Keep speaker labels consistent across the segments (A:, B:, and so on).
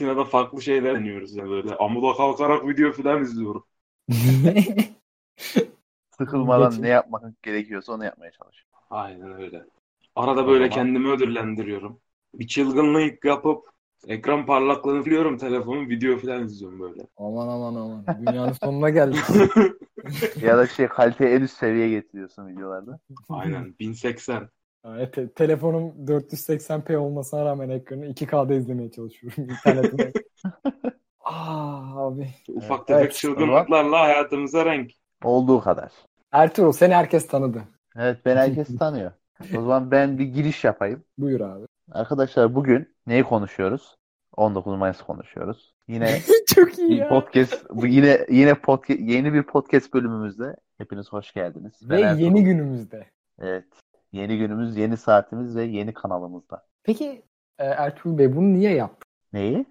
A: karantinada farklı şeyler deniyoruz ya böyle. Amuda kalkarak video falan izliyorum.
B: Sıkılmadan ne yapmak gerekiyorsa onu yapmaya çalışıyorum.
A: Aynen öyle. Arada böyle
B: zaman-
A: kendimi ödüllendiriyorum. Bir çılgınlık yapıp ekran parlaklığını biliyorum telefonun video falan izliyorum böyle.
C: aman aman aman. Dünyanın sonuna geldik.
B: Ya da şey kaliteyi en üst seviyeye getiriyorsun videolarda.
A: Aynen 1080.
C: Evet, te- telefonum 480p olmasına rağmen ekranı 2K'da izlemeye çalışıyorum internetten. ah abi.
A: Ufak
B: Evet,
A: tefek
C: evet.
A: çılgınlıklarla hayatımıza renk.
B: Olduğu kadar.
C: Ertuğrul seni herkes tanıdı.
B: Evet ben herkes tanıyor. O zaman ben bir giriş yapayım.
C: Buyur abi.
B: Arkadaşlar bugün neyi konuşuyoruz? 19 Mayıs konuşuyoruz. Yine
C: Çok iyi ya.
B: podcast bu yine yine podcast yeni bir podcast bölümümüzde hepiniz hoş geldiniz.
C: Ve
B: Ben Ertuğrul.
C: yeni günümüzde.
B: Evet. Yeni günümüz, yeni saatimiz ve yeni kanalımızda.
C: Peki e, Ertuğrul Bey bunu niye yaptı?
B: Neyi?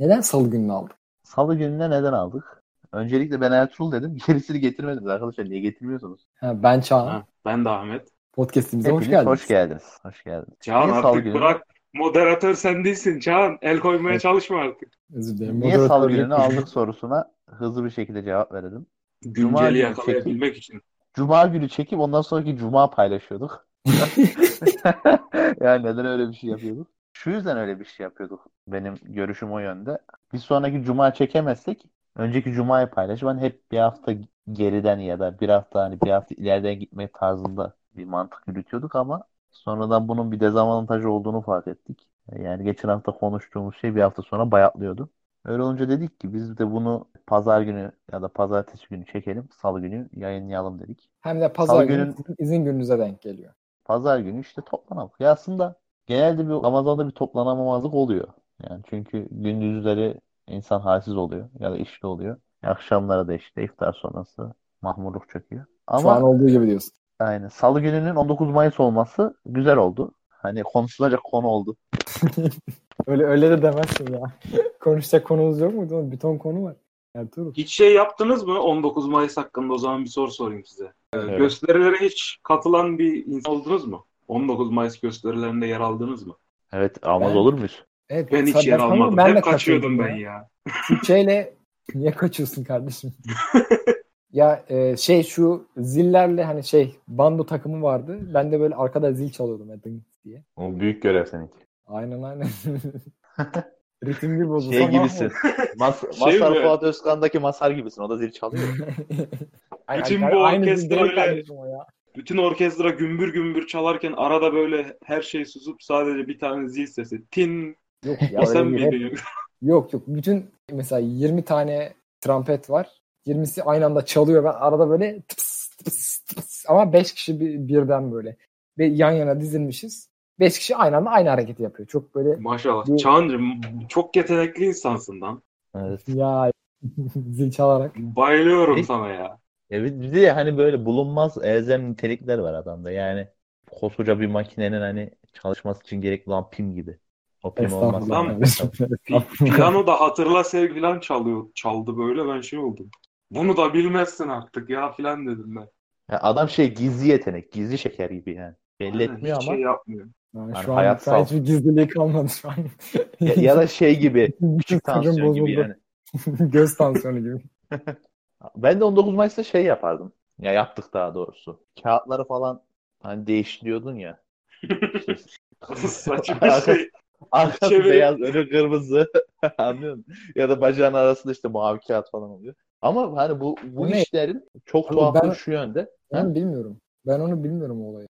C: Neden salı gününü aldı?
B: Salı gününe neden aldık? Öncelikle ben Ertuğrul dedim. Gerisini getirmediniz arkadaşlar. Niye getirmiyorsunuz?
C: Ha, ben Çağan.
A: Ha, ben de Ahmet.
C: Podcast'imize hoş geldiniz.
B: hoş geldiniz. Hoş geldiniz.
A: Çağan
B: Niye salı
A: artık
B: günü?
A: bırak. Moderatör sen değilsin Çağan. El koymaya
B: Evet.
A: çalışma artık.
C: Özür dilerim.
B: Niye salı gününü aldık sorusuna hızlı bir şekilde cevap verelim. Cuma
A: Günceli
B: günü
A: yakalayabilmek için.
B: Cuma günü çekip ondan sonraki cuma paylaşıyorduk. yani neden öyle bir şey yapıyorduk? Şu yüzden öyle bir şey yapıyorduk. Benim görüşüm o yönde. Bir sonraki cuma çekemezsek önceki cumayı paylaşıp hani hep bir hafta geriden ya da bir hafta hani bir hafta ileriden gitmek tarzında bir mantık yürütüyorduk ama sonradan bunun bir dezavantajı olduğunu fark ettik. Yani geçen hafta konuştuğumuz şey bir hafta sonra bayatlıyordu. Öyle olunca dedik ki biz de bunu pazar günü ya da pazartesi günü çekelim, salı günü yayınlayalım dedik.
C: Hem de pazar
B: Salı
C: günü izin gününüze denk geliyor.
B: Pazar günü işte toplanalım. Ya aslında genelde bir Ramazan'da bir toplanamamazlık oluyor. Yani çünkü gündüzleri insan halsiz oluyor ya da işte oluyor. Akşamlara da işte iftar sonrası mahmurluk çöküyor.
C: Şu an
B: Ama
C: olduğu gibi diyorsun.
B: aynen Salı gününün 19 Mayıs olması güzel oldu. Hani konuşulacak konu oldu.
C: Öyle öyle de demezsin ya. Konuşacak konumuz yok muydu? oğlum? Bir ton konu var. Ertuğrul.
A: Hiç şey yaptınız mı 19 Mayıs hakkında o zaman bir soru sorayım size. Ee,
B: Evet.
A: Gösterilere hiç katılan bir insan oldunuz mu? 19 Mayıs gösterilerinde yer aldınız mı?
B: Evet almaz
C: Ben-
B: olur muyuz?
C: Evet,
A: Ben hiç yer almadım.
C: ben
A: Hep kaçıyordum ben
C: ya.
A: ya.
C: Türkçeyle niye kaçıyorsun kardeşim? ya e, şey şu zillerle hani şey bando takımı vardı. Ben de böyle arkada zil çalıyordum ding diye.
B: O büyük görev seninki.
C: Aynen aynen. Ritim bir bozulsa
B: Şey gibisin. Mas
A: Şey
B: Masar
A: mi?
B: Fuat Özkan'daki Masar gibisin. O da zil çalıyor.
C: Aynen,
A: Bütün bu orkestra öyle-. Bütün orkestra gümbür gümbür çalarken arada böyle her şey susup sadece bir tane zil sesi. Tin.
C: Yok ya
A: sen miydin?
C: Yok yok. Bütün mesela 20 tane trompet var. 20'si aynı anda çalıyor. Ben arada böyle tıps tıps tıps ama 5 kişi bir, birden böyle. Ve yan yana dizilmişiz. 5 kişi aynı anda aynı hareketi yapıyor. Çok böyle
A: Maşallah.
C: Bu-
A: Çağancığım çok yetenekli insansın lan.
B: Evet.
C: ya zil çalarak.
A: Bayılıyorum
B: Ne?
A: sana ya.
B: Evet bir de hani böyle bulunmaz elzem nitelikler var adamda. Yani koskoca bir makinenin hani çalışması için gerekli olan pim gibi. O pim olmaz.
A: Lan. Piyano da hatırla sev filan çalıyor. Çaldı böyle ben şey oldum. Bunu da bilmezsin artık ya filan dedim ben.
B: Ya adam şey gizli yetenek, gizli şeker gibi yani. Belli
A: Aynen,
B: etmiyor ama
A: şey yapmıyor.
C: Yani
B: Yani
C: şu an
B: hayatsal.
C: hiçbir gizliliği kalmadı şu an.
B: ya, ya da şey gibi küçük tansiyon gibi yani.
C: Göz tansiyonu gibi.
B: Ben de 19 Mayıs'ta şey yapardım. Ya yaptık daha doğrusu. Kağıtları falan hani değiştiriyordun ya.
A: Saçma bir şey.
B: Arkası
A: Çeviri-
B: beyaz, önü kırmızı. Anlıyor musun? Ya da bacağın arasında işte mavi kağıt falan oluyor. Ama hani bu bu
C: ne?
B: işlerin çok tuhaflığı
C: ben-
B: şu yönde.
C: Ben bilmiyorum. Ben onu bilmiyorum o olayı.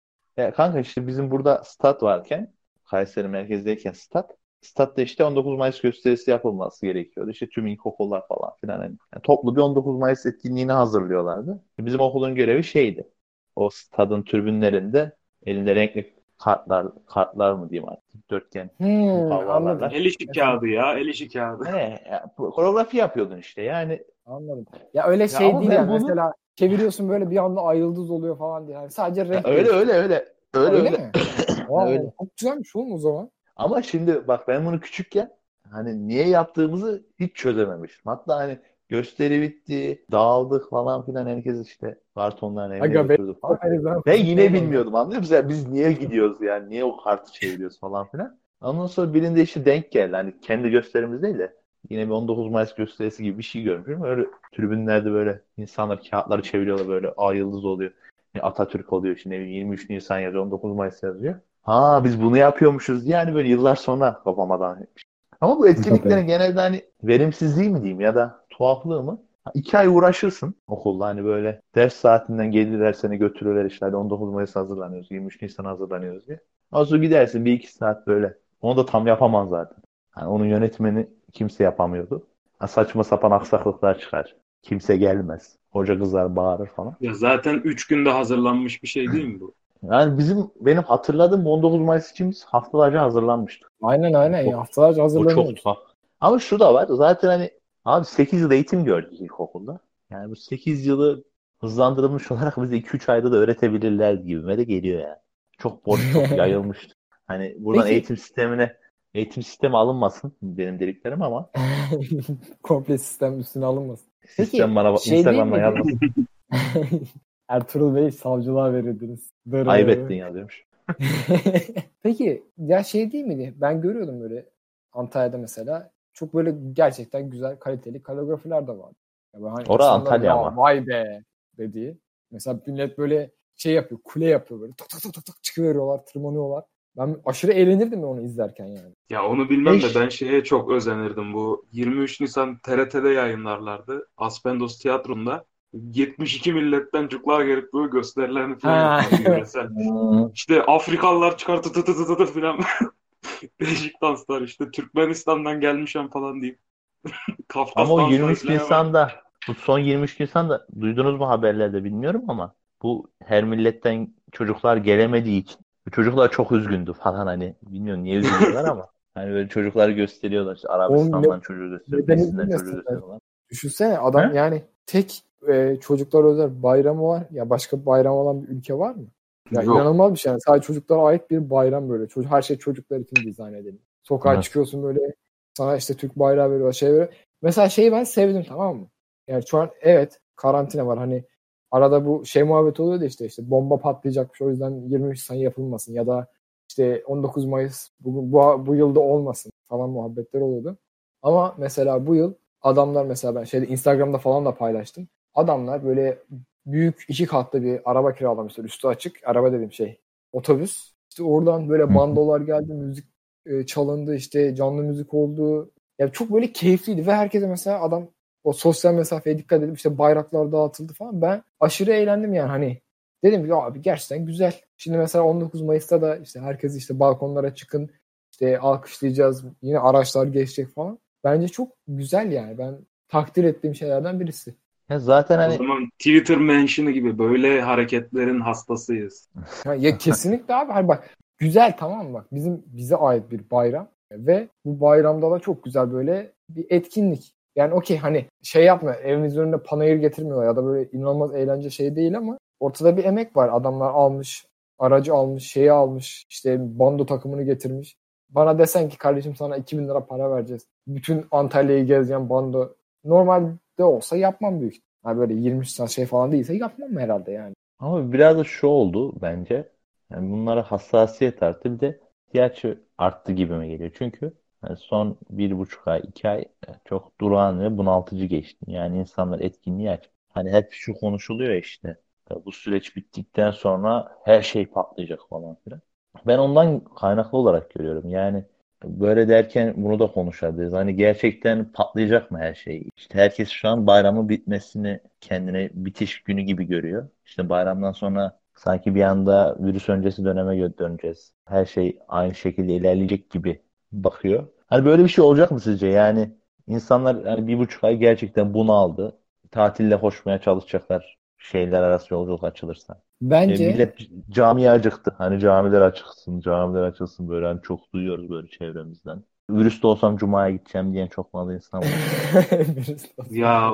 B: Ya kanka işte bizim burada stat varken Kayseri merkezdeyken stat statta işte 19 Mayıs gösterisi yapılması gerekiyordu. İşte tüm ilkokullar falan filan. Yani toplu bir 19 Mayıs etkinliğini hazırlıyorlardı. Bizim okulun görevi şeydi. O stadın tribünlerinde elinde renkli kartlar kartlar mı diyeyim artık dikdörtgen
C: Hmm.
A: El işi kağıdı ya. El işi kağıdı.
B: ne ya, koreografi yapıyordun işte yani
C: Anladım. Ya öyle şey
B: ama
C: değil yani.
B: bunu-
C: Mesela çeviriyorsun böyle bir anda ay yıldız oluyor falan diye. Yani sadece renk.
B: öyle
C: değişiyor.
B: öyle öyle öyle
C: Öyle
B: öyle.
C: mi? Vay,
B: Öyle.
C: Çok güzelmiş oğlum o zaman.
B: Ama şimdi bak ben bunu küçükken hani niye yaptığımızı hiç çözememiştim. Hatta hani gösteri bitti, dağıldık falan filan herkes işte kartonlarını evine götürdü falan.
C: Ben
B: yine bilmiyordum anlıyor musun? Yani biz niye gidiyoruz yani? Niye o kartı çeviriyoruz falan filan. Ondan sonra birinde işte denk geldi. Hani kendi gösterimiz değil de yine bir 19 Mayıs gösterisi gibi bir şey görmüşüm. Öyle tribünlerde böyle insanlar kağıtları çeviriyorlar böyle ay yıldız oluyor. Yani Atatürk oluyor bileyim 23 Nisan yazıyor 19 Mayıs yazıyor. Ha biz bunu yapıyormuşuz yani böyle yıllar sonra kafamadan. Ama bu etkinliklerin genelde hani verimsizliği mi diyeyim ya da tuhaflığı mı? Ha, İki ay uğraşırsın okulda hani böyle ders saatinden gelirler seni götürürler işte hadi 19 Mayıs hazırlanıyoruz 23 Nisan hazırlanıyoruz diye. Az gidersin bir iki saat böyle. Onu da tam yapamaz zaten. Hani onun yönetmeni kimse yapamıyordu. Ha, saçma sapan aksaklıklar çıkar. Kimse gelmez. Hoca kızlar bağırır falan.
A: Ya zaten 3 günde hazırlanmış bir şey değil mi bu?
B: Yani bizim benim hatırladığım 19 Mayıs için biz haftalarca hazırlanmıştık.
C: Aynen aynen.
B: O-
C: ya. Haftalarca
B: O çok. Ama şu da var. Zaten hani abi 8 yıl eğitim gördük ilkokulda. Yani bu 8 yılı hızlandırılmış olarak bize 2-3 ayda da öğretebilirler gibime de geliyor yani. Çok boş, çok yayılmıştı. Hani buradan
C: Peki-
B: eğitim sistemine eğitim sistemi alınmasın benim dediklerim ama
C: Komple sistem üstüne alınmasın. Peki,
B: sistem bana
C: şey
B: Instagram'dan yazmasın.
C: Ertuğrul Bey savcılığa verirdiniz. Dırı.
B: Ayıp ettin yazıyormuş.
C: Peki ya şey değil miydi? Ben görüyordum böyle Antalya'da mesela çok böyle gerçekten güzel kaliteli kaligrafiler de vardı. Ya böyle hani
B: Ora Antalya
C: "Ya
B: ama."
C: Vay be dediği. Mesela millet böyle şey yapıyor, kule yapıyor böyle. Tık tık tık tık tık çıkıveriyorlar, tırmanıyorlar. Ben aşırı eğlenirdim onu izlerken yani.
A: Ya onu bilmem
B: Eş-
A: de ben şeye çok özenirdim. Bu 23 Nisan TRT'de yayınlarlardı. Aspendos Tiyatro'nda. 72 milletten cuklar gelip böyle gösterilerini falan. İşte Afrikalılar çıkar tı tı tı tı tı filan. Değişik danslar işte Türkmenistan'dan gelmişim falan deyip. Kafkas
B: Ama o
A: dansları
B: 23
A: falan var.
B: Nisan'da bu son 23 Nisan'da duydunuz mu haberlerde bilmiyorum ama bu her milletten çocuklar gelemediği için çocuklar çok üzgündü falan hani bilmiyorum niye üzülüyorlar ama hani böyle çocukları gösteriyorlar işte Arabistan'dan çocuğu gösteriyor,
C: neden
B: Mısır'dan
C: üzülmesin
B: çocuğu gösteriyorlar.
C: Düşünsene adam
B: He?
C: yani tek e, çocuklar özel bayramı var. Ya başka bayram olan bir ülke var mı? Ya
A: Yok.
C: inanılmaz bir şey. Yani sadece çocuklara ait bir bayram böyle. Çocuk, her şey çocuklar için dizayn edilmiş. Sokağa
B: Evet.
C: çıkıyorsun böyle sana işte Türk bayrağı şey veriyor. Mesela şeyi ben sevdim tamam mı? Yani şu an evet karantina var. Hani arada bu şey muhabbet oluyor da işte işte bomba patlayacakmış o yüzden 23 Nisan yapılmasın ya da işte 19 Mayıs bu, bu, bu yılda olmasın falan muhabbetler oluyordu. Ama mesela bu yıl adamlar mesela ben şeyde Instagram'da falan da paylaştım. Adamlar böyle büyük iki katlı bir araba kiralamışlar. Üstü açık. Araba dediğim şey otobüs. İşte oradan böyle bandolar geldi. Müzik e, çalındı. işte canlı müzik oldu. Ya çok böyle keyifliydi ve herkese mesela adam o sosyal mesafeye dikkat edip işte bayraklar dağıtıldı falan. Ben aşırı eğlendim yani hani dedim ki abi gerçekten güzel. Şimdi mesela 19 Mayıs'ta da işte herkes işte balkonlara çıkın işte alkışlayacağız. Yine araçlar geçecek falan. Bence çok güzel yani. Ben takdir ettiğim şeylerden birisi.
B: Ya zaten
A: O
B: hani
A: zaman Twitter mention'ı gibi böyle hareketlerin hastasıyız.
C: Ya, ya kesinlikle abi. Hayır bak güzel tamam mı? Bak bizim bize ait bir bayram ve bu bayramda da çok güzel böyle bir etkinlik. Yani okey hani şey yapma evimiz önünde panayır getirmiyorlar ya da böyle inanılmaz eğlence şey değil ama ortada bir emek var. Adamlar almış, aracı almış, şeyi almış, işte bando takımını getirmiş. Bana desen ki kardeşim sana 2000 lira para vereceğiz. Bütün Antalya'yı gezeceğim bando. Normalde olsa yapmam büyük. Yani böyle 20 saat şey falan değilse yapmam herhalde yani.
B: ama biraz da şu oldu bence. Yani bunlara hassasiyet arttı. Bir de ihtiyaç arttı gibime geliyor. Çünkü yani son bir buçuk ay, iki ay çok durağan ve bunaltıcı geçti. Yani insanlar etkinliği aç. Hani hep şu konuşuluyor işte. Bu süreç bittikten sonra her şey patlayacak falan filan. Ben ondan kaynaklı olarak görüyorum. Yani böyle derken bunu da konuşabiliriz. Hani gerçekten patlayacak mı her şey? İşte herkes şu an bayramın bitmesini kendine bitiş günü gibi görüyor. İşte bayramdan sonra sanki bir anda virüs öncesi döneme döneceğiz. Her şey aynı şekilde ilerleyecek gibi bakıyor. Hani böyle bir şey olacak mı sizce? Yani insanlar hani bir buçuk ay gerçekten bunaldı. Tatille koşmaya çalışacaklar şeyler arası yolculuk açılırsa.
C: Bence
B: E, millet camiye acıktı. Hani camiler açılsın, camiler açılsın böyle hani çok duyuyoruz böyle çevremizden. Virüste olsam cumaya gideceğim diyen çok fazla insan var.
A: Ya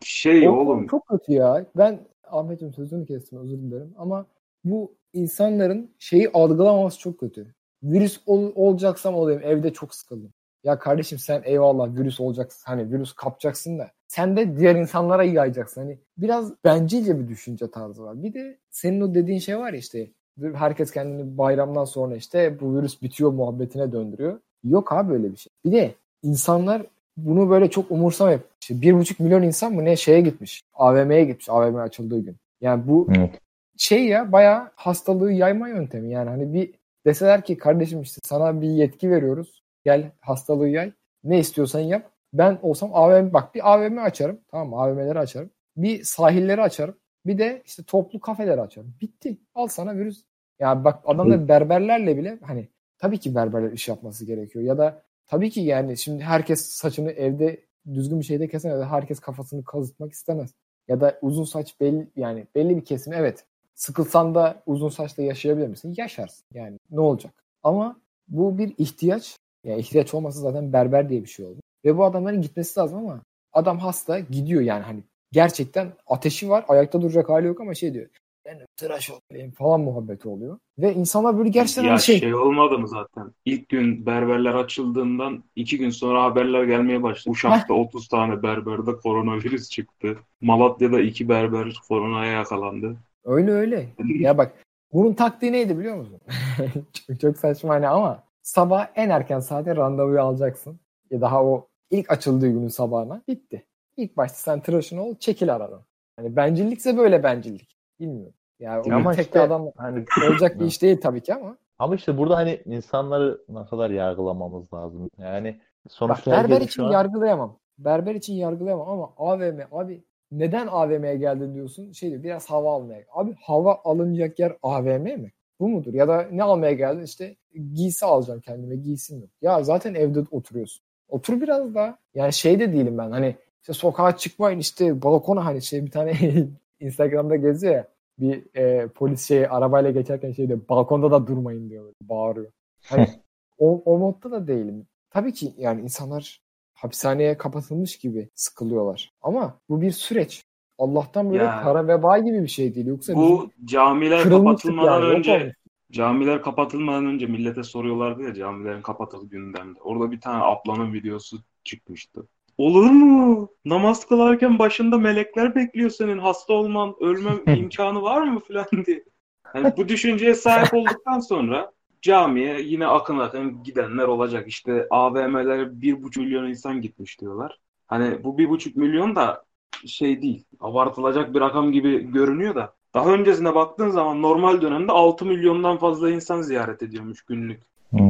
A: şey
C: O
A: oğlum
C: çok kötü ya. Ben Ahmet'im sözünü kestim özür dilerim ama bu insanların şeyi algılamaması çok kötü. Virüs ol, olacaksam olayım evde çok sıkıldım. Ya kardeşim sen eyvallah virüs olacaksın hani virüs kapacaksın da sen de diğer insanlara yayacaksın. Hani biraz bencilce bir düşünce tarzı var. Bir de senin o dediğin şey var ya işte herkes kendini bayramdan sonra işte bu virüs bitiyor muhabbetine döndürüyor. Yok abi böyle bir şey. Bir de insanlar bunu böyle çok umursamayıp işte bir buçuk milyon insan mı ne şeye gitmiş. AVM'ye gitmiş AVM açıldığı gün. Yani bu
B: Evet.
C: şey ya bayağı hastalığı yayma yöntemi. Yani hani bir deseler ki kardeşim işte sana bir yetki veriyoruz. Gel hastalığı yay. Ne istiyorsan yap. Ben olsam AVM bak bir AVM açarım. Tamam mı? AVM'leri açarım. Bir sahilleri açarım. Bir de işte toplu kafeleri açarım. Bitti. Al sana virüs. Ya bak adamlar berberlerle bile hani tabii ki berberler iş yapması gerekiyor. Ya da tabii ki yani şimdi herkes saçını evde düzgün bir şeyde kesemez. Herkes kafasını kazıtmak istemez. Ya da uzun saç belli yani belli bir kesim evet. Sıkılsan da uzun saçla yaşayabilir misin? Yaşarsın. Yani ne olacak? Ama bu bir ihtiyaç. Yani ihtiyaç olmasa zaten berber diye bir şey oldu. Ve bu adamların gitmesi lazım ama adam hasta gidiyor yani hani gerçekten ateşi var ayakta duracak hali yok ama şey diyor ben tıraş olayım falan muhabbeti oluyor. Ve insanlar böyle gerçekten
A: ya
C: hani şey,
A: şey olmadı mı zaten? İlk gün berberler açıldığından iki gün sonra haberler gelmeye başladı. Uşak'ta 30 tane berberde koronavirüs çıktı. Malatya'da iki berber koronaya yakalandı.
C: Öyle öyle. ya bak bunun taktiği neydi biliyor musun? çok, çok saçma hani ama sabah en erken saate randevuyu alacaksın. Ya daha o ilk açıldığı günün sabahına bitti. İlk başta sen tıraşın ol çekil aradan. Hani bencillikse böyle bencillik. Bilmiyorum. Yani
B: Ama
C: o tek
B: işte
C: adam
B: hani
C: olacak bir iş değil tabii ki ama.
B: ama işte burada hani insanları ne kadar yargılamamız lazım. Yani
C: Bak
B: sonuçta
C: berber
B: herkes
C: için
B: an
C: yargılayamam. Berber için yargılayamam ama AVM abi neden AVM'ye geldin diyorsun? Şey diyor biraz hava almaya. Abi hava alınacak yer AVM mi? Bu mudur? Ya da ne almaya geldin? İşte giysi alacağım kendime giysim yok. Ya zaten evde oturuyorsun. Otur biraz daha. Yani şey de değilim ben hani işte sokağa çıkmayın işte balkona hani şey bir tane Instagram'da geziyor ya bir e, polis şey arabayla geçerken şey diyor balkonda da durmayın diyor böyle, bağırıyor. Hani o, o modda da değilim. Tabii ki yani insanlar hapishaneye kapatılmış gibi sıkılıyorlar. Ama bu bir süreç. Allah'tan böyle
A: Ya.
C: kara veba gibi bir şey değil. Yoksa
A: Bu camiler kapatılmadan
C: yani,
A: önce camiler kapatılmadan önce millete soruyorlardı ya camilerin kapatıldığı gündemde. Orada bir tane ablanın videosu çıkmıştı. Olur mu? Namaz kılarken başında melekler bekliyor senin. Hasta olman, ölmem imkanı var mı falan diye. Yani bu düşünceye sahip olduktan sonra camiye yine akın akın gidenler olacak. İşte AVM'lere bir buçuk milyon insan gitmiş diyorlar. Hani bu bir buçuk milyon da şey değil. Abartılacak bir rakam gibi görünüyor da. Daha öncesine baktığın zaman normal dönemde 6 milyondan fazla insan ziyaret ediyormuş günlük.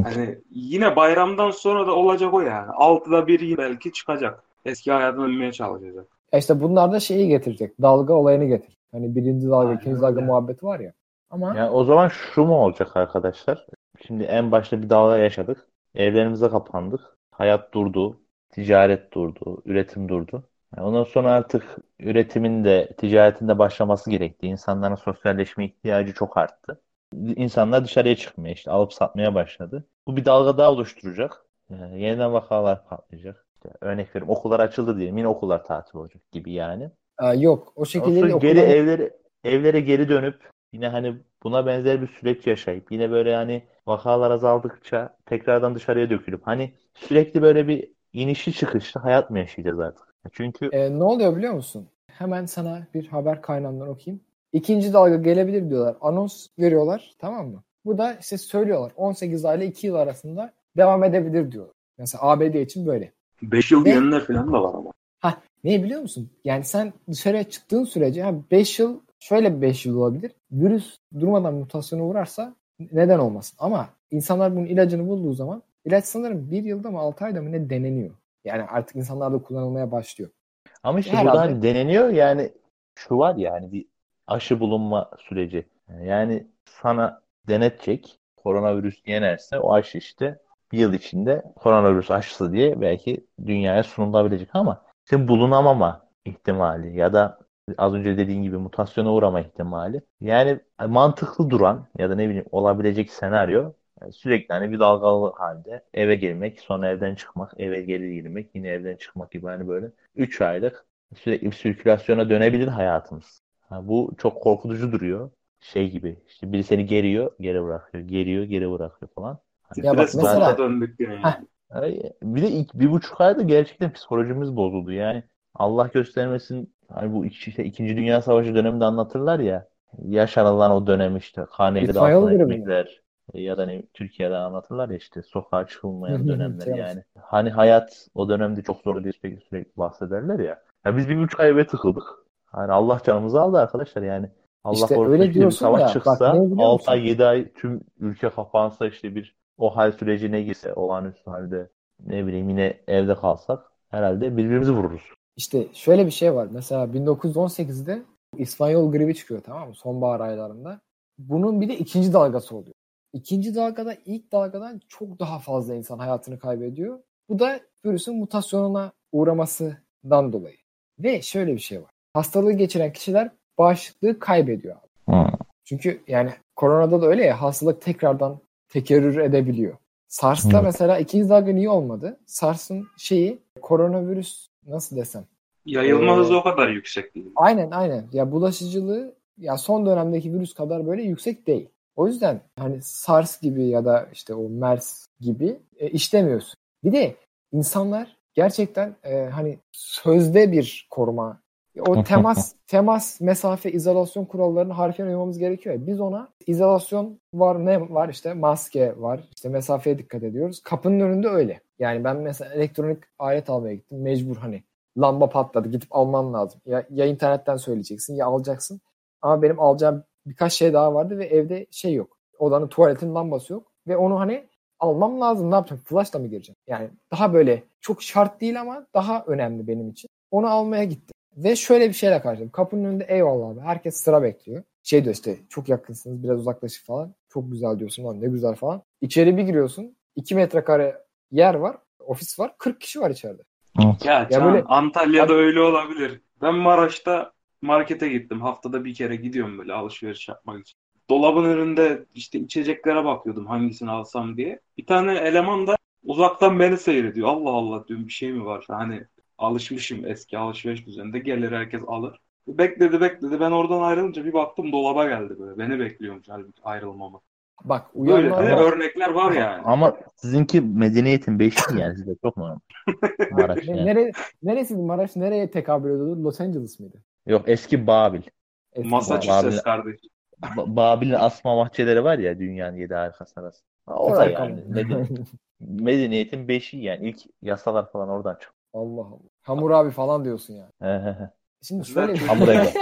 A: Hani yine bayramdan sonra da olacak o yani. Altıda bir belki çıkacak. Eski hayatına dönmeye çalışacak.
C: Ya işte bunlar da şeyi getirecek. Dalga olayını getir. Hani birinci dalga,
A: Aynen
C: ikinci dalga
A: öyle.
C: muhabbeti var ya. Ama
B: Yani o zaman şu mu olacak arkadaşlar? Şimdi en başta bir dalga yaşadık. Evlerimize kapandık. Hayat durdu. Ticaret durdu. Üretim durdu. Yani ondan sonra artık üretimin de ticaretin de başlaması gerekti. İnsanların sosyalleşme ihtiyacı çok arttı. İnsanlar dışarıya çıkmaya işte alıp satmaya başladı. Bu bir dalga daha oluşturacak. Yani yeniden vakalar patlayacak. İşte örnek veriyorum okullar açıldı diyelim. Yine okullar tatil olacak gibi yani.
C: e, yok o şekilde değil.
B: geri evlere evlere geri dönüp yine hani buna benzer bir süreç yaşayıp yine böyle hani vakalar azaldıkça tekrardan dışarıya dökülüp hani sürekli böyle bir inişli çıkışlı hayat mı yaşayacağız artık? Çünkü
C: E, ne oluyor biliyor musun? Hemen sana bir haber kaynağından okuyayım. İkinci dalga gelebilir diyorlar. Anons veriyorlar tamam mı? Bu da işte söylüyorlar 18 ayla 2 yıl arasında devam edebilir diyor. Mesela ABD için böyle.
A: 5 yıl diyenler falan da var ama.
C: Ha ne biliyor musun? Yani sen dışarıya çıktığın sürece 5 yıl şöyle bir 5 yıl olabilir. Virüs durmadan mutasyona uğrarsa neden olmasın? Ama insanlar bunun ilacını bulduğu zaman ilaç sanırım 1 yılda mı 6 ayda mı ne deneniyor. Yani artık insanlarda kullanılmaya başlıyor.
B: ama işte
C: Herhalde.
B: burada hani deneniyor yani şu var yani bir aşı bulunma süreci. Yani sana denetecek koronavirüs yenerse o aşı işte bir yıl içinde koronavirüs aşısı diye belki dünyaya sunulabilecek ama işte bulunamama ihtimali ya da Az önce dediğin gibi mutasyona uğrama ihtimali. Yani mantıklı duran ya da ne bileyim olabilecek senaryo yani sürekli hani bir dalgalı halde eve girmek, sonra evden çıkmak, eve geri girmek, yine evden çıkmak gibi hani böyle 3 aylık sürekli bir sirkülasyona dönebilir hayatımız. Ha, bu çok korkutucu duruyor. Şey gibi işte biri seni geriyor, geri bırakıyor, geriyor, geri bırakıyor falan.
C: Ya bak mesela-
A: döndük yani.
C: Heh.
B: Bir de ilk bir buçuk ayda gerçekten psikolojimiz bozuldu. Yani Allah göstermesin hani bu işte İkinci Dünya Savaşı döneminde anlatırlar ya yaşanılan o dönem işte karneleri
C: İspanyol
B: altına ekmekler e, ya da ne Türkiye'de anlatırlar ya işte sokağa çıkılmayan dönemler yani. Hani hayat o dönemde çok zor diye sürekli, sürekli bahsederler ya. Ya biz bir buçuk ay eve tıkıldık. Hani Allah canımızı aldı arkadaşlar yani. Allah
C: İşte
B: korusun
C: öyle
B: işte bir savaş
C: bak
B: çıksa
C: biliyor
B: 6 ay
C: musun?
B: 7 ay tüm ülke kapansa işte bir o hal sürecine girse olağanüstü halde ne bileyim yine evde kalsak herhalde birbirimizi vururuz.
C: İşte şöyle bir şey var. Mesela 1918'de İspanyol gribi çıkıyor tamam mı? Sonbahar aylarında. Bunun bir de ikinci dalgası oluyor. İkinci dalgada ilk dalgadan çok daha fazla insan hayatını kaybediyor. Bu da virüsün mutasyonuna uğramasından dolayı. Ve şöyle bir şey var. Hastalığı geçiren kişiler bağışıklığı kaybediyor abi. Çünkü yani koronada da öyle ya hastalık tekrardan tekerrür edebiliyor. SARS'ta
B: Evet.
C: mesela ikinci dalga niye olmadı? SARS'ın şeyi koronavirüs nasıl desem
A: Yayılma
C: Ee,
A: hızı o kadar yüksek değil.
C: Aynen aynen. Ya bulaşıcılığı ya son dönemdeki virüs kadar böyle yüksek değil. O yüzden hani SARS gibi ya da işte o MERS gibi e, işlemiyorsun. Bir de insanlar gerçekten e, hani sözde bir koruma o temas temas mesafe izolasyon kurallarını harfiyen uymamız gerekiyor. ya. Biz ona izolasyon var ne var işte maske var işte mesafeye dikkat ediyoruz. Kapının önünde öyle. Yani ben mesela elektronik alet almaya gittim. Mecbur hani lamba patladı gidip alman lazım. Ya, ya internetten söyleyeceksin ya alacaksın. Ama benim alacağım birkaç şey daha vardı ve evde şey yok. Odanın tuvaletin lambası yok. Ve onu hani almam lazım. Ne yapacağım? Flash'la mı gireceğim? Yani daha böyle çok şart değil ama daha önemli benim için. Onu almaya gittim. Ve şöyle bir şeyle karşıladım. Kapının önünde eyvallah abi. Herkes sıra bekliyor. Şey diyor işte çok yakınsınız biraz uzaklaşık falan. Çok güzel diyorsun lan ne güzel falan. İçeri bir giriyorsun. 2 metrekare yer var. Ofis var. 40 kişi var içeride.
A: Ya Can,
C: böyle-
A: Antalya'da öyle olabilir. Ben Maraş'ta markete gittim. Haftada bir kere gidiyorum böyle alışveriş yapmak için. Dolabın önünde işte içeceklere bakıyordum hangisini alsam diye. Bir tane eleman da uzaktan beni seyrediyor. Allah Allah diyorum bir şey mi var? Hani alışmışım eski alışveriş düzeninde. Gelir herkes alır. Bekledi bekledi. Ben oradan ayrılınca bir baktım dolaba geldi böyle. Beni bekliyormuş halbuki ayrılmamı.
C: Bak
A: Böyle
C: uyanlar
A: de
C: var.
A: örnekler var yani.
B: Ama sizinki medeniyetin beşi yani sizde çok normal. Maraş yani.
C: nere, neresiydi Maraş? Nereye tekabül ediyordu? Los Angeles mıydı?
B: Yok eski Babil.
C: Eski
A: Massachusetts
B: Babil-
A: kardeş.
B: Ba- Babil'in asma bahçeleri var ya dünyanın yedi harikası
C: Maraş.
B: Orada yani. Meden- medeniyetin beşi yani. ilk yasalar falan oradan çıktı.
C: Allah Allah. Hamur abi falan diyorsun yani.
B: He he he.
C: Şimdi şöyle bir
B: Hamur ede.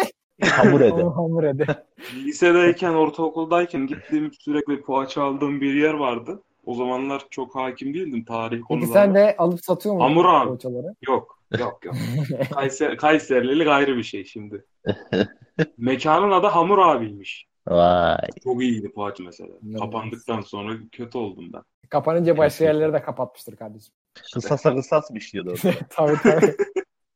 B: Hamur ede.
C: Hamur, ede.
A: Lisedeyken, ortaokuldayken gittiğim sürekli poğaça aldığım bir yer vardı. O zamanlar çok hakim değildim tarih
C: Peki
A: konularına.
C: sen de alıp satıyor musun?
A: Hamur abi.
C: poğaçaları?
A: Yok, yok, yok. Kayser, Kayserililik ayrı bir şey şimdi. Mekanın adı Hamur abiymiş.
B: Vay.
A: Çok iyiydi poğaça mesela.
C: İnanılmaz.
A: Kapandıktan sonra kötü oldum ben.
C: Kapanınca başka yerleri de kapatmıştır kardeşim.
B: Kısasa kısas mı işliyordu orada?
C: tabii tabii.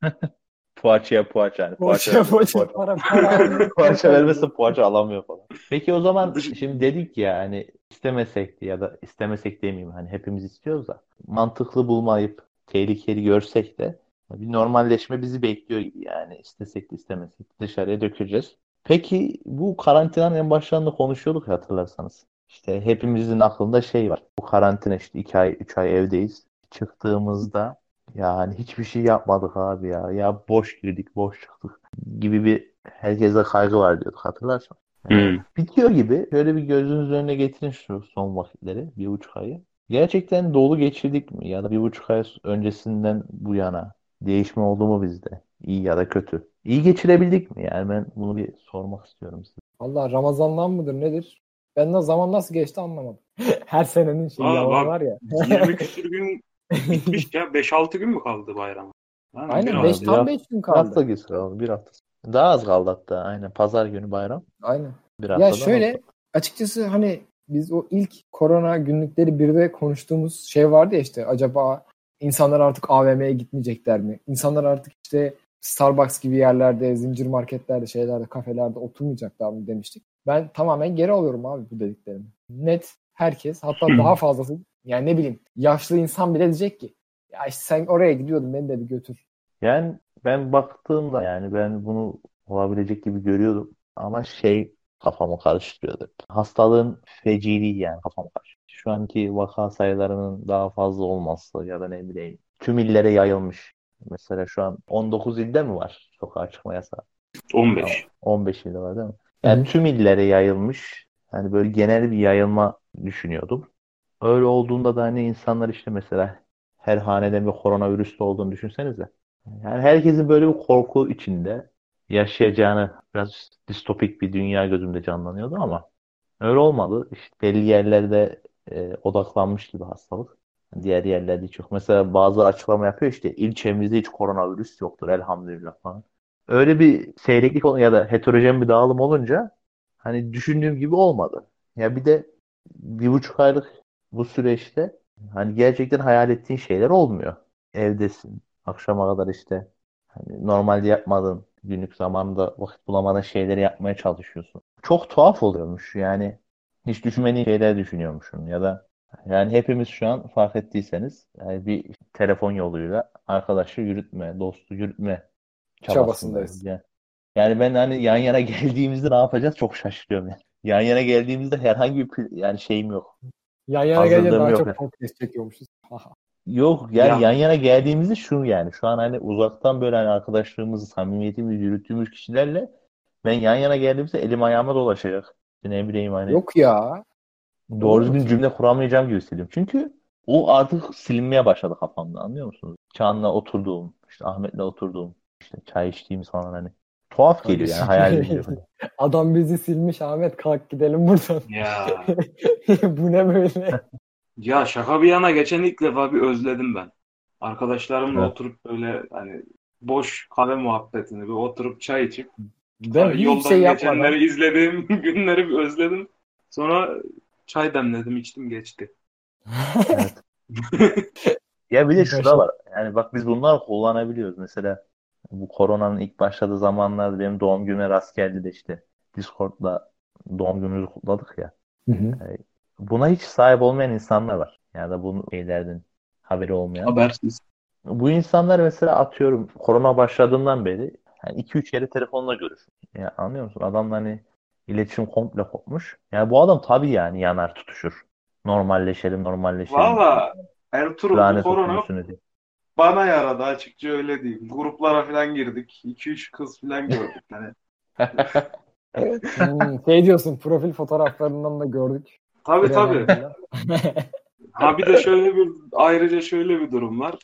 B: Poğaçaya poğaça yani.
C: Poğaça, poğaça, para, para.
B: Poğaça vermezse poğaça alamıyor falan. Peki o zaman şimdi dedik ya hani istemesek ya da istemesek demeyeyim hani hepimiz istiyoruz da mantıklı bulmayıp tehlikeli görsek de bir normalleşme bizi bekliyor gibi yani istesek de istemesek de dışarıya dökeceğiz. Peki bu karantinanın en başlarında konuşuyorduk ya hatırlarsanız. İşte hepimizin aklında şey var. Bu karantina işte 2 ay 3 ay evdeyiz. Çıktığımızda yani hiçbir şey yapmadık abi ya. Ya boş girdik, boş çıktık gibi bir herkese kaygı var diyorduk hatırlarsan.
A: Hmm.
B: Bitiyor gibi. Şöyle bir gözünüzün önüne getirin şu son vakitleri. Bir buçuk ayı. Gerçekten dolu geçirdik mi? Ya da bir buçuk ay öncesinden bu yana değişme oldu mu bizde? İyi ya da kötü. İyi geçirebildik mi? Yani ben bunu bir sormak istiyorum size.
C: Allah Ramazan'dan mıdır nedir? Ben de zaman nasıl geçti anlamadım. Her senenin şeyi
A: Aa, bak.
C: var ya.
A: 20 küsür gün bitmiş ya. 5-6 gün mü kaldı bayram? Yani
C: Aynen
A: hafta.
C: 5
B: bir
C: tam
B: hafta-
C: 5 gün
B: Bir hafta
C: kaldı.
B: geçti kaldı. Bir hafta. Daha az kaldı hatta. Aynen. Pazar günü bayram.
C: Aynen.
B: Bir
C: Ya şöyle
B: az.
C: açıkçası hani biz o ilk korona günlükleri bir de konuştuğumuz şey vardı ya işte acaba insanlar artık AVM'ye gitmeyecekler mi? İnsanlar artık işte Starbucks gibi yerlerde, zincir marketlerde, şeylerde, kafelerde oturmayacaklar mı demiştik. Ben tamamen geri alıyorum abi bu dediklerimi. Net herkes hatta daha fazlası yani ne bileyim yaşlı insan bile diyecek ki ya işte sen oraya gidiyordun beni de bir götür.
B: Yani ben baktığımda yani ben bunu olabilecek gibi görüyordum. Ama şey kafamı karıştırıyordu. Hastalığın feciliği yani kafamı karıştırıyor. Şu anki vaka sayılarının daha fazla olması ya da ne bileyim tüm illere yayılmış. Mesela şu an 19 ilde mi var sokağa çıkma yasağı?
A: 15.
B: 15 ilde var değil mi? Yani tüm illere yayılmış. Yani böyle genel bir yayılma düşünüyordum. Öyle olduğunda da hani insanlar işte mesela her hanede bir koronavirüs olduğunu düşünsenize. Yani herkesin böyle bir korku içinde yaşayacağını biraz distopik bir dünya gözümde canlanıyordu ama öyle olmadı. İşte belli yerlerde e, odaklanmış gibi hastalık. Diğer yerlerde hiç yok. Mesela bazı açıklama yapıyor işte ilçemizde hiç koronavirüs yoktur elhamdülillah falan. Öyle bir seyreklik ya da heterojen bir dağılım olunca hani düşündüğüm gibi olmadı. Ya bir de bir buçuk aylık bu süreçte hani gerçekten hayal ettiğin şeyler olmuyor. Evdesin. Akşama kadar işte hani normalde yapmadığın günlük zamanda vakit bulamadığın şeyleri yapmaya çalışıyorsun. Çok tuhaf oluyormuş yani. Hiç düşünmediğin şeyler düşünüyormuşsun ya da yani hepimiz şu an fark ettiyseniz yani bir telefon yoluyla arkadaşı yürütme, dostu yürütme çabasındayız. Yani, yani ben hani yan yana geldiğimizde ne yapacağız çok şaşırıyorum yani. Yan yana geldiğimizde herhangi bir yani şeyim yok.
C: Yan yana gelince daha çok podcast çekiyormuşuz.
B: Yok yani ya. yan yana geldiğimizde şu yani şu an hani uzaktan böyle hani arkadaşlığımızı, samimiyetimizi yürüttüğümüz kişilerle ben yan yana geldiğimizde elim ayağıma dolaşacak. Ne bileyim hani.
C: Yok ya.
B: Doğru düzgün cümle kuramayacağım gibi hissediyorum. Çünkü o artık silinmeye başladı kafamda anlıyor musunuz? Çağan'la oturduğum, işte Ahmet'le oturduğum, işte çay içtiğimiz falan hani. Tuhaf geliyor yani hayal geliyor.
C: Adam bizi silmiş Ahmet kalk gidelim buradan.
A: Ya.
C: Bu ne böyle?
A: Ya şaka bir yana geçen ilk defa bir özledim ben. Arkadaşlarımla
B: Evet.
A: oturup böyle hani boş kahve muhabbetini bir oturup çay içip
C: Ben
A: yoldan
C: şey
A: geçenleri izlediğim günleri bir özledim. Sonra çay demledim içtim geçti.
B: Ya bir de şu
C: Başka-
B: da var. Yani bak biz bunları kullanabiliyoruz. Mesela bu koronanın ilk başladığı zamanlarda benim doğum günüme rast geldi de işte Discord'da doğum günümüzü kutladık ya.
C: Hı hı.
B: Buna hiç sahip olmayan insanlar var. Yani da bunun şeylerden haberi olmayan.
A: Habersiz.
B: Bu insanlar mesela atıyorum korona başladığından beri yani 2-3 kere telefonla görüşüyor. Ya anlıyor musun? Adamla hani iletişim komple kopmuş. Yani bu adam tabii yani yanar tutuşur. Normalleşelim, normalleşelim.
A: Valla Ertuğrul bu korona bana yaradı açıkça öyle diyeyim. Gruplara falan girdik. 2-3 kız falan gördük. Hani.
C: Hmm, şey diyorsun profil fotoğraflarından da gördük.
A: Tabii tabii. Ha bir de şöyle bir ayrıca şöyle bir durum var.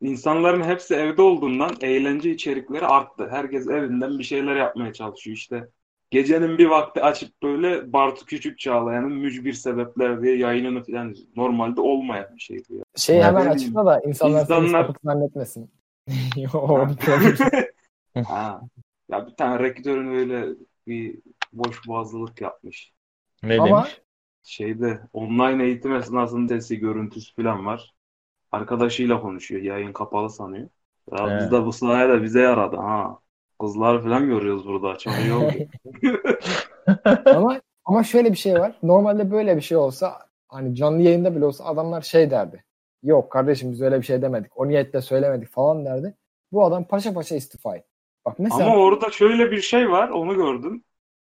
A: İnsanların hepsi evde olduğundan eğlence içerikleri arttı. Herkes evinden bir şeyler yapmaya çalışıyor işte. Gecenin bir vakti açıp böyle Bartu Küçük Çağlayan'ın mücbir sebepler diye yayınını falan normalde olmayan bir şey bu ya.
C: Şey
B: Ya
C: hemen açıkla da insanlar
A: İnsanlar-
C: sapık zannetmesin.
A: Ha. Ya bir tane rektörün öyle bir boş boğazlılık yapmış.
B: Ne
C: Ama-
B: demiş?
A: Şeyde online eğitim esnasında sesi görüntüsü falan var. Arkadaşıyla konuşuyor. Yayın kapalı sanıyor. Ya biz de bu sayede bize yaradı ha. Kızlar falan görüyoruz burada. Çok iyi oldu.
C: ama ama şöyle bir şey var. Normalde böyle bir şey olsa hani canlı yayında bile olsa adamlar şey derdi. Yok kardeşim biz öyle bir şey demedik. O niyetle söylemedik falan derdi. Bu adam paşa paşa istifa etti. Bak mesela
A: Ama orada şöyle bir şey var. Onu gördüm.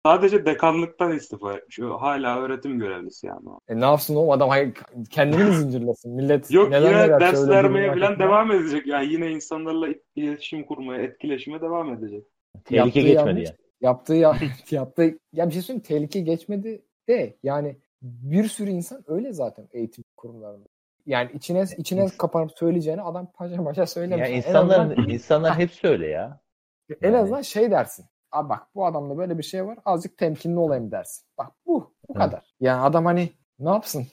A: Sadece dekanlıktan istifa etmiş. O Hala öğretim görevlisi yani.
C: e, ne yapsın oğlum adam hayır, kendini mi zincirlesin? Millet
A: Yok
C: neler
A: yine
C: neler
A: ders vermeye falan devam edecek. Yani yine insanlarla iletişim kurmaya, etkileşime devam edecek.
B: Tehlike
C: Yaptığı
B: geçmedi
C: yanlış.
B: yani.
C: Yaptığı ya, yaptığı ya bir şey söyleyeyim tehlike geçmedi de yani bir sürü insan öyle zaten eğitim kurumlarında. Yani içine içine kapanıp söyleyeceğini adam paşa paşa söylemiş.
B: Ya
C: En
B: insanlar
C: azından-
B: insanlar hepsi öyle ya.
C: En
B: Yani-
C: azından şey dersin. Abi bak bu adamda böyle bir şey var. Azıcık temkinli olayım dersin. Bak bu. Bu
B: Hı.
C: kadar. Yani adam hani ne yapsın?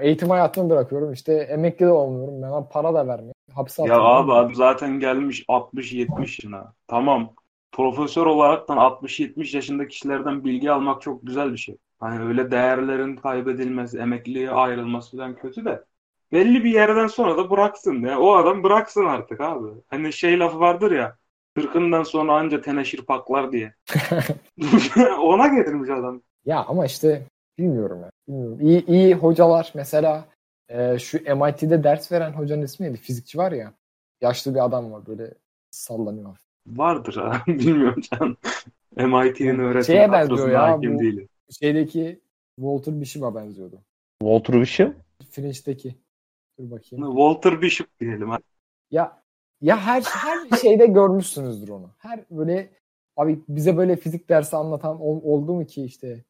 C: Eğitim hayatını bırakıyorum. işte emekli de olmuyorum. Ben para da vermiyorum. Hapse
A: Ya
C: atıyorum.
A: abi adam zaten gelmiş 60-70 yaşına. Tamam. Profesör olaraktan 60-70 yaşındaki kişilerden bilgi almak çok güzel bir şey. Hani öyle değerlerin kaybedilmesi, emekliliğe ayrılması falan kötü de. Belli bir yerden sonra da bıraksın ya. O adam bıraksın artık abi. Hani şey lafı vardır ya. Kırkından sonra anca teneşir paklar diye. Ona getirmiş adam.
C: Ya ama işte bilmiyorum ya. Bilmiyorum. İyi, iyi hocalar mesela e, şu MIT'de ders veren hocanın ismi neydi? Fizikçi var ya. Yaşlı bir adam var böyle sallanıyor.
A: Vardır ha. Bilmiyorum sen. MIT'nin öğretmeni
C: Şeye benziyor ya,
A: hakim
C: bu-
A: değilim.
C: Şeydeki Walter Bishop'a benziyordu.
B: Walter Bishop.
C: Fringe'deki. Dur bakayım.
A: Walter Bishop diyelim.
C: Ya ya her her şeyde görmüşsünüzdür onu. Her böyle abi bize böyle fizik dersi anlatan ol- oldu mu ki işte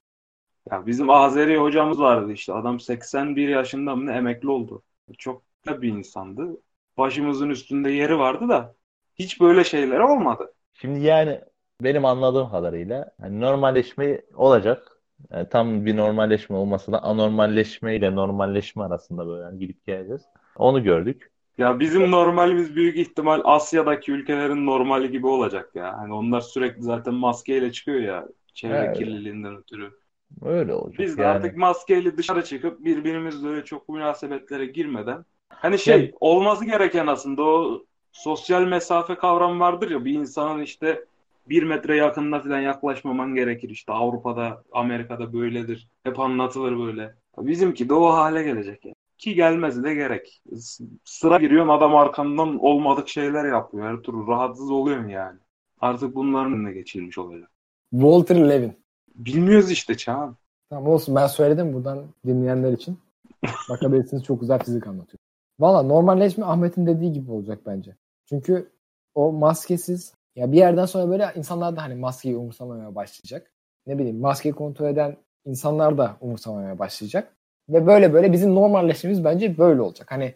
A: Ya bizim Azeri hocamız vardı işte. Adam 81 yaşında mı ne emekli oldu. Çok da bir insandı. Başımızın üstünde yeri vardı da hiç böyle şeyler olmadı.
B: Şimdi yani benim anladığım kadarıyla hani normalleşme olacak. Yani tam bir normalleşme olmasa da anormalleşme ile normalleşme arasında böyle yani gidip geleceğiz. Onu gördük.
A: Ya bizim normalimiz büyük ihtimal Asya'daki ülkelerin normali gibi olacak ya. Hani onlar sürekli zaten maskeyle çıkıyor ya çevre
B: Evet.
A: kirliliğinden ötürü.
B: Öyle olacak.
A: Biz de
B: yani.
A: artık maskeyle dışarı çıkıp birbirimizle öyle çok münasebetlere girmeden hani şey
B: Yani-
A: olması gereken aslında o sosyal mesafe kavramı vardır ya bir insanın işte bir metre yakınına falan yaklaşmaman gerekir işte Avrupa'da Amerika'da böyledir hep anlatılır böyle bizimki de o hale gelecek yani. Ki gelmesi de gerek sıra giriyorsun adam arkandan olmadık şeyler yapıyor her türlü rahatsız oluyorsun yani artık bunların önüne geçilmiş olacak
C: Walter Levin.
A: bilmiyoruz işte Çağan
C: Tamam olsun ben söyledim buradan dinleyenler için. Bakabilirsiniz çok güzel fizik anlatıyor. Valla normalleşme Ahmet'in dediği gibi olacak bence. Çünkü o maskesiz ya bir yerden sonra böyle insanlar da hani maskeyi umursamamaya başlayacak. Ne bileyim maskeyi kontrol eden insanlar da umursamamaya başlayacak. Ve böyle böyle bizim normalleşmemiz bence böyle olacak. Hani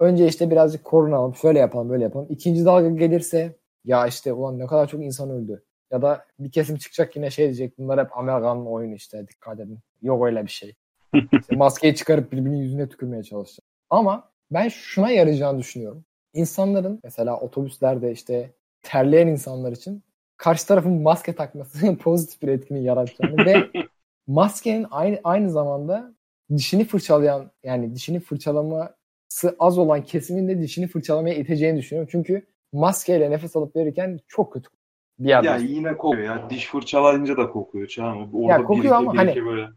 C: önce işte birazcık korunalım, şöyle yapalım, böyle yapalım. İkinci dalga gelirse ya işte ulan ne kadar çok insan öldü. Ya da bir kesim çıkacak yine şey diyecek bunlar hep Amerikan'ın oyunu işte dikkat edin. Yok öyle bir şey. İşte maskeyi çıkarıp birbirinin yüzüne tükürmeye çalışacak. Ama ben şuna yarayacağını düşünüyorum. İnsanların mesela otobüslerde işte terleyen insanlar için karşı tarafın maske takması pozitif bir etkini yaratacağını ve maskenin aynı aynı zamanda dişini fırçalayan yani dişini fırçalaması az olan kesimin de dişini fırçalamaya iteceğini düşünüyorum. Çünkü maskeyle nefes alıp verirken çok kötü bir yerden
A: Ya yine kokuyor ya. Diş fırçalayınca da kokuyor Çağan. Orada
C: Ya kokuyor
A: bir
C: ama
A: bir
C: hani-
A: böyle.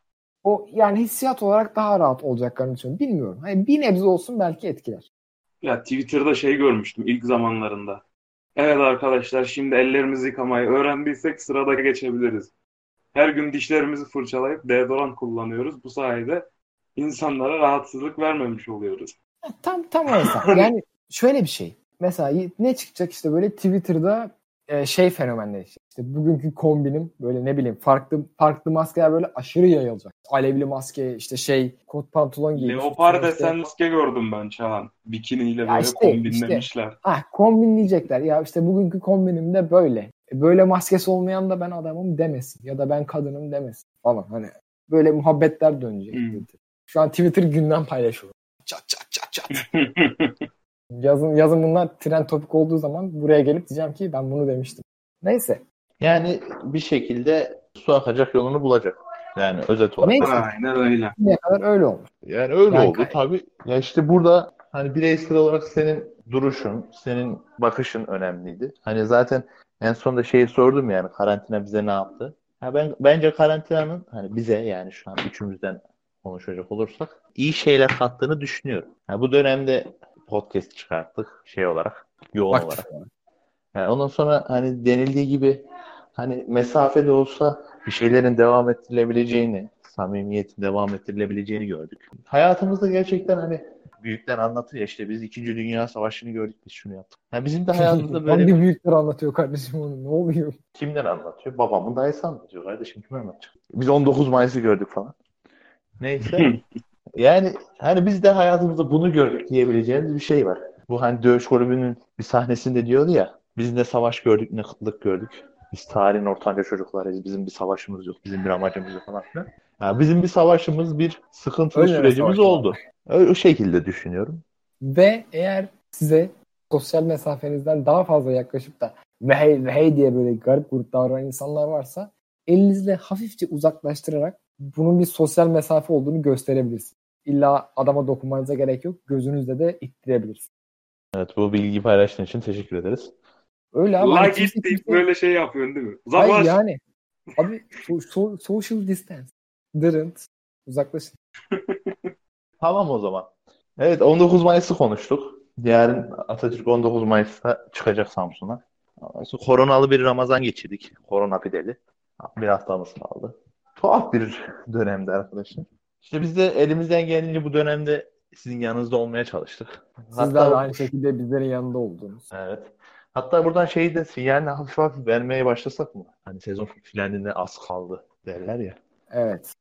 C: O yani hissiyat olarak daha rahat olacaklarını düşünüyorum. Bilmiyorum. Hani bir nebze olsun belki etkiler.
A: Ya Twitter'da şey görmüştüm ilk zamanlarında. Evet arkadaşlar şimdi ellerimizi yıkamayı öğrendiysek sırada geçebiliriz. Her gün dişlerimizi fırçalayıp deodorant kullanıyoruz. Bu sayede insanlara rahatsızlık vermemiş oluyoruz.
C: Tam tam o hesap. Yani şöyle bir şey. Mesela ne çıkacak işte böyle Twitter'da e, şey fenomenleri işte. İşte bugünkü kombinim böyle ne bileyim farklı farklı maskeler böyle aşırı yayılacak. Alevli maske işte şey kot pantolon giymiş.
A: Leopar desen maske gördüm ben Çağan. Bikiniyle böyle
C: işte,
A: kombinlemişler.
C: Ah kombinleyecekler. Ya işte bugünkü kombinim de böyle. E, Böyle maskesi olmayan da ben adamım demesin. Ya da ben kadınım demesin falan. Hani böyle muhabbetler dönecek.
A: Hmm.
C: Şu an Twitter gündem paylaşıyor. Çat çat çat çat. Yazın yazın bunlar trend topik olduğu zaman buraya gelip diyeceğim ki ben bunu demiştim. Neyse.
B: Yani bir şekilde su akacak yolunu bulacak. Yani özet olarak.
C: Neyse.
A: Aynen öyle.
C: Şimdiye kadar öyle olmuş.
B: Yani öyle
C: Yani
B: oldu
C: gayet-
B: tabii. Ya işte burada hani bireysel olarak senin duruşun, senin bakışın önemliydi. Hani zaten en sonunda şeyi sordum yani karantina bize ne yaptı? Ha ben bence karantinanın hani bize yani şu an üçümüzden konuşacak olursak iyi şeyler kattığını düşünüyorum. Ha bu dönemde podcast çıkarttık şey olarak, yoğun
C: Aktif
B: olarak.
C: olarak.
B: Yani ondan sonra hani denildiği gibi hani mesafede olsa bir şeylerin devam ettirilebileceğini, samimiyetin devam ettirilebileceğini gördük. Hayatımızda gerçekten hani büyükler anlatır ya işte biz 2. Dünya Savaşı'nı gördük biz şunu yaptık. Yani bizim de hayatımızda böyle
C: Hangi büyükler anlatıyor kardeşim onu? Ne oluyor?
B: kimler anlatıyor? Babamın dayısı anlatıyor kardeşim kim anlatacak? Biz 19 Mayıs'ı gördük falan. Neyse. Yani hani biz de hayatımızda bunu gördük diyebileceğimiz bir şey var. Bu hani Dövüş Kulübü'nün bir sahnesinde diyordu ya biz ne savaş gördük ne kıtlık gördük. Biz tarihin ortanca çocuklarıyız. Bizim bir savaşımız yok. Bizim bir amacımız yok falan filan. Yani bizim bir savaşımız, bir sıkıntılı
C: Öyle
B: sürecimiz oldu. Öyle, o şekilde düşünüyorum.
C: Ve eğer size sosyal mesafenizden daha fazla yaklaşıp da ve hey ve hey diye böyle garip grup davranan insanlar varsa elinizle hafifçe uzaklaştırarak bunun bir sosyal mesafe olduğunu gösterebilirsiniz. İlla adama dokunmanıza gerek yok. Gözünüzle de ittirebilirsiniz.
B: Evet bu bilgi paylaştığın için teşekkür ederiz.
C: Öyle abi. Hani
A: Like
C: kimse
A: it deyip
C: kimse-
A: böyle şey yapıyorsun değil mi?
C: Hayır
A: Uzaklaş.
C: yani. Abi so- so- social distance. Dırınt. Uzaklaşın.
B: Tamam o zaman. Evet 19 Mayıs'ı konuştuk. Yarın Atatürk 19 Mayıs'ta çıkacak Samsun'a. Koronalı bir Ramazan geçirdik. Korona pideli. Bir haftamız kaldı. Tuhaf bir dönemdi arkadaşlar. İşte biz de elimizden geldiğince bu dönemde sizin yanınızda olmaya çalıştık.
C: Sizler de aynı şekilde bizlerin yanında oldunuz.
B: Evet. Hatta buradan şeyi de sinyalini hafif hafif vermeye başlasak mı? Hani sezon finaline az kaldı derler ya.
C: Evet.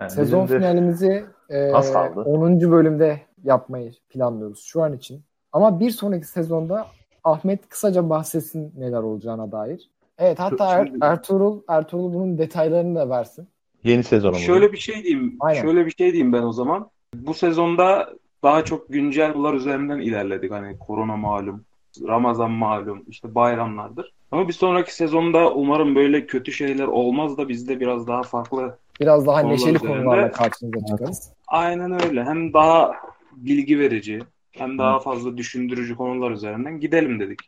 B: Yani
C: Sezon finalimizi e,
B: Az kaldı.
C: 10. bölümde yapmayı planlıyoruz şu an için. Ama bir sonraki sezonda Ahmet kısaca bahsetsin neler olacağına dair. Evet hatta Er- Ertuğrul Ertuğrul bunun detaylarını da versin.
B: Yeni sezonumuz.
A: Şöyle bir şey diyeyim.
C: Aynen.
A: Şöyle bir şey diyeyim ben o zaman. Bu sezonda daha çok güncel konular üzerinden ilerledik. Hani korona malum, Ramazan malum, işte bayramlardır. Ama bir sonraki sezonda umarım böyle kötü şeyler olmaz da biz de biraz daha farklı.
C: Biraz daha
A: Konular
C: neşeli
A: üzerinde-
C: konularla karşınıza çıkarız.
A: Aynen öyle. Hem daha bilgi verici, hem daha fazla düşündürücü konular üzerinden gidelim dedik.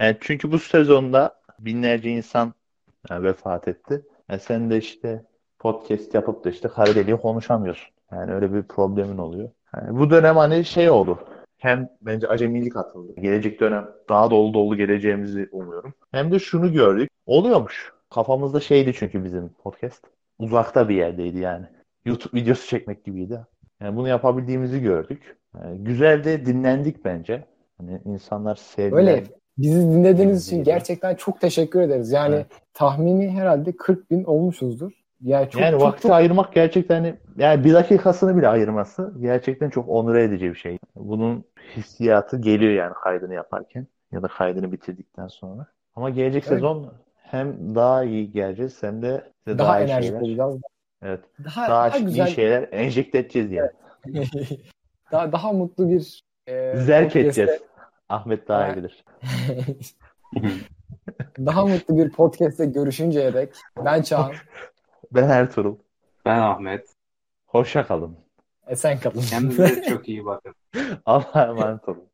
B: Yani çünkü bu sezonda binlerce insan e, vefat etti. E, sen de işte podcast yapıp da işte kara deliği konuşamıyorsun. Yani öyle bir problemin oluyor. Yani bu dönem hani şey oldu. Hem bence acemilik atıldı. Gelecek dönem daha dolu dolu geleceğimizi umuyorum. Hem de şunu gördük. Oluyormuş. Kafamızda şeydi çünkü bizim podcast. Uzakta bir yerdeydi yani. YouTube videosu çekmek gibiydi. Yani bunu yapabildiğimizi gördük. Yani güzel de dinlendik bence. Hani insanlar sevdiler.
C: Öyle. Bizi dinlediğiniz için gerçekten çok teşekkür ederiz. Yani
B: Evet.
C: tahmini herhalde 40 bin olmuşuzdur. Yani çok
B: Yani
C: çok,
B: vakti
C: çok
B: ayırmak gerçekten hani yani bir dakikasını bile ayırması gerçekten çok onur edici bir şey. Bunun hissiyatı geliyor yani kaydını yaparken ya da kaydını bitirdikten sonra. Ama gelecek
C: Evet.
B: sezon hem daha iyi geleceğiz hem de
C: daha
B: iyi
C: enerjik
B: şeyler,
C: olacağız.
B: evet,
C: Daha,
B: daha,
C: daha güzel,
B: şeyler enjekte edeceğiz yani.
C: daha, daha mutlu bir e,
B: Zerk edeceğiz. Ahmet daha iyi bilir.
C: daha mutlu bir podcast'te görüşünceye dek ben Çağan.
B: Ben Ertuğrul.
A: Ben Ahmet.
B: Hoşça kalın.
C: Esen kalın.
A: Kendinize çok iyi bakın.
B: Allah'a emanet olun.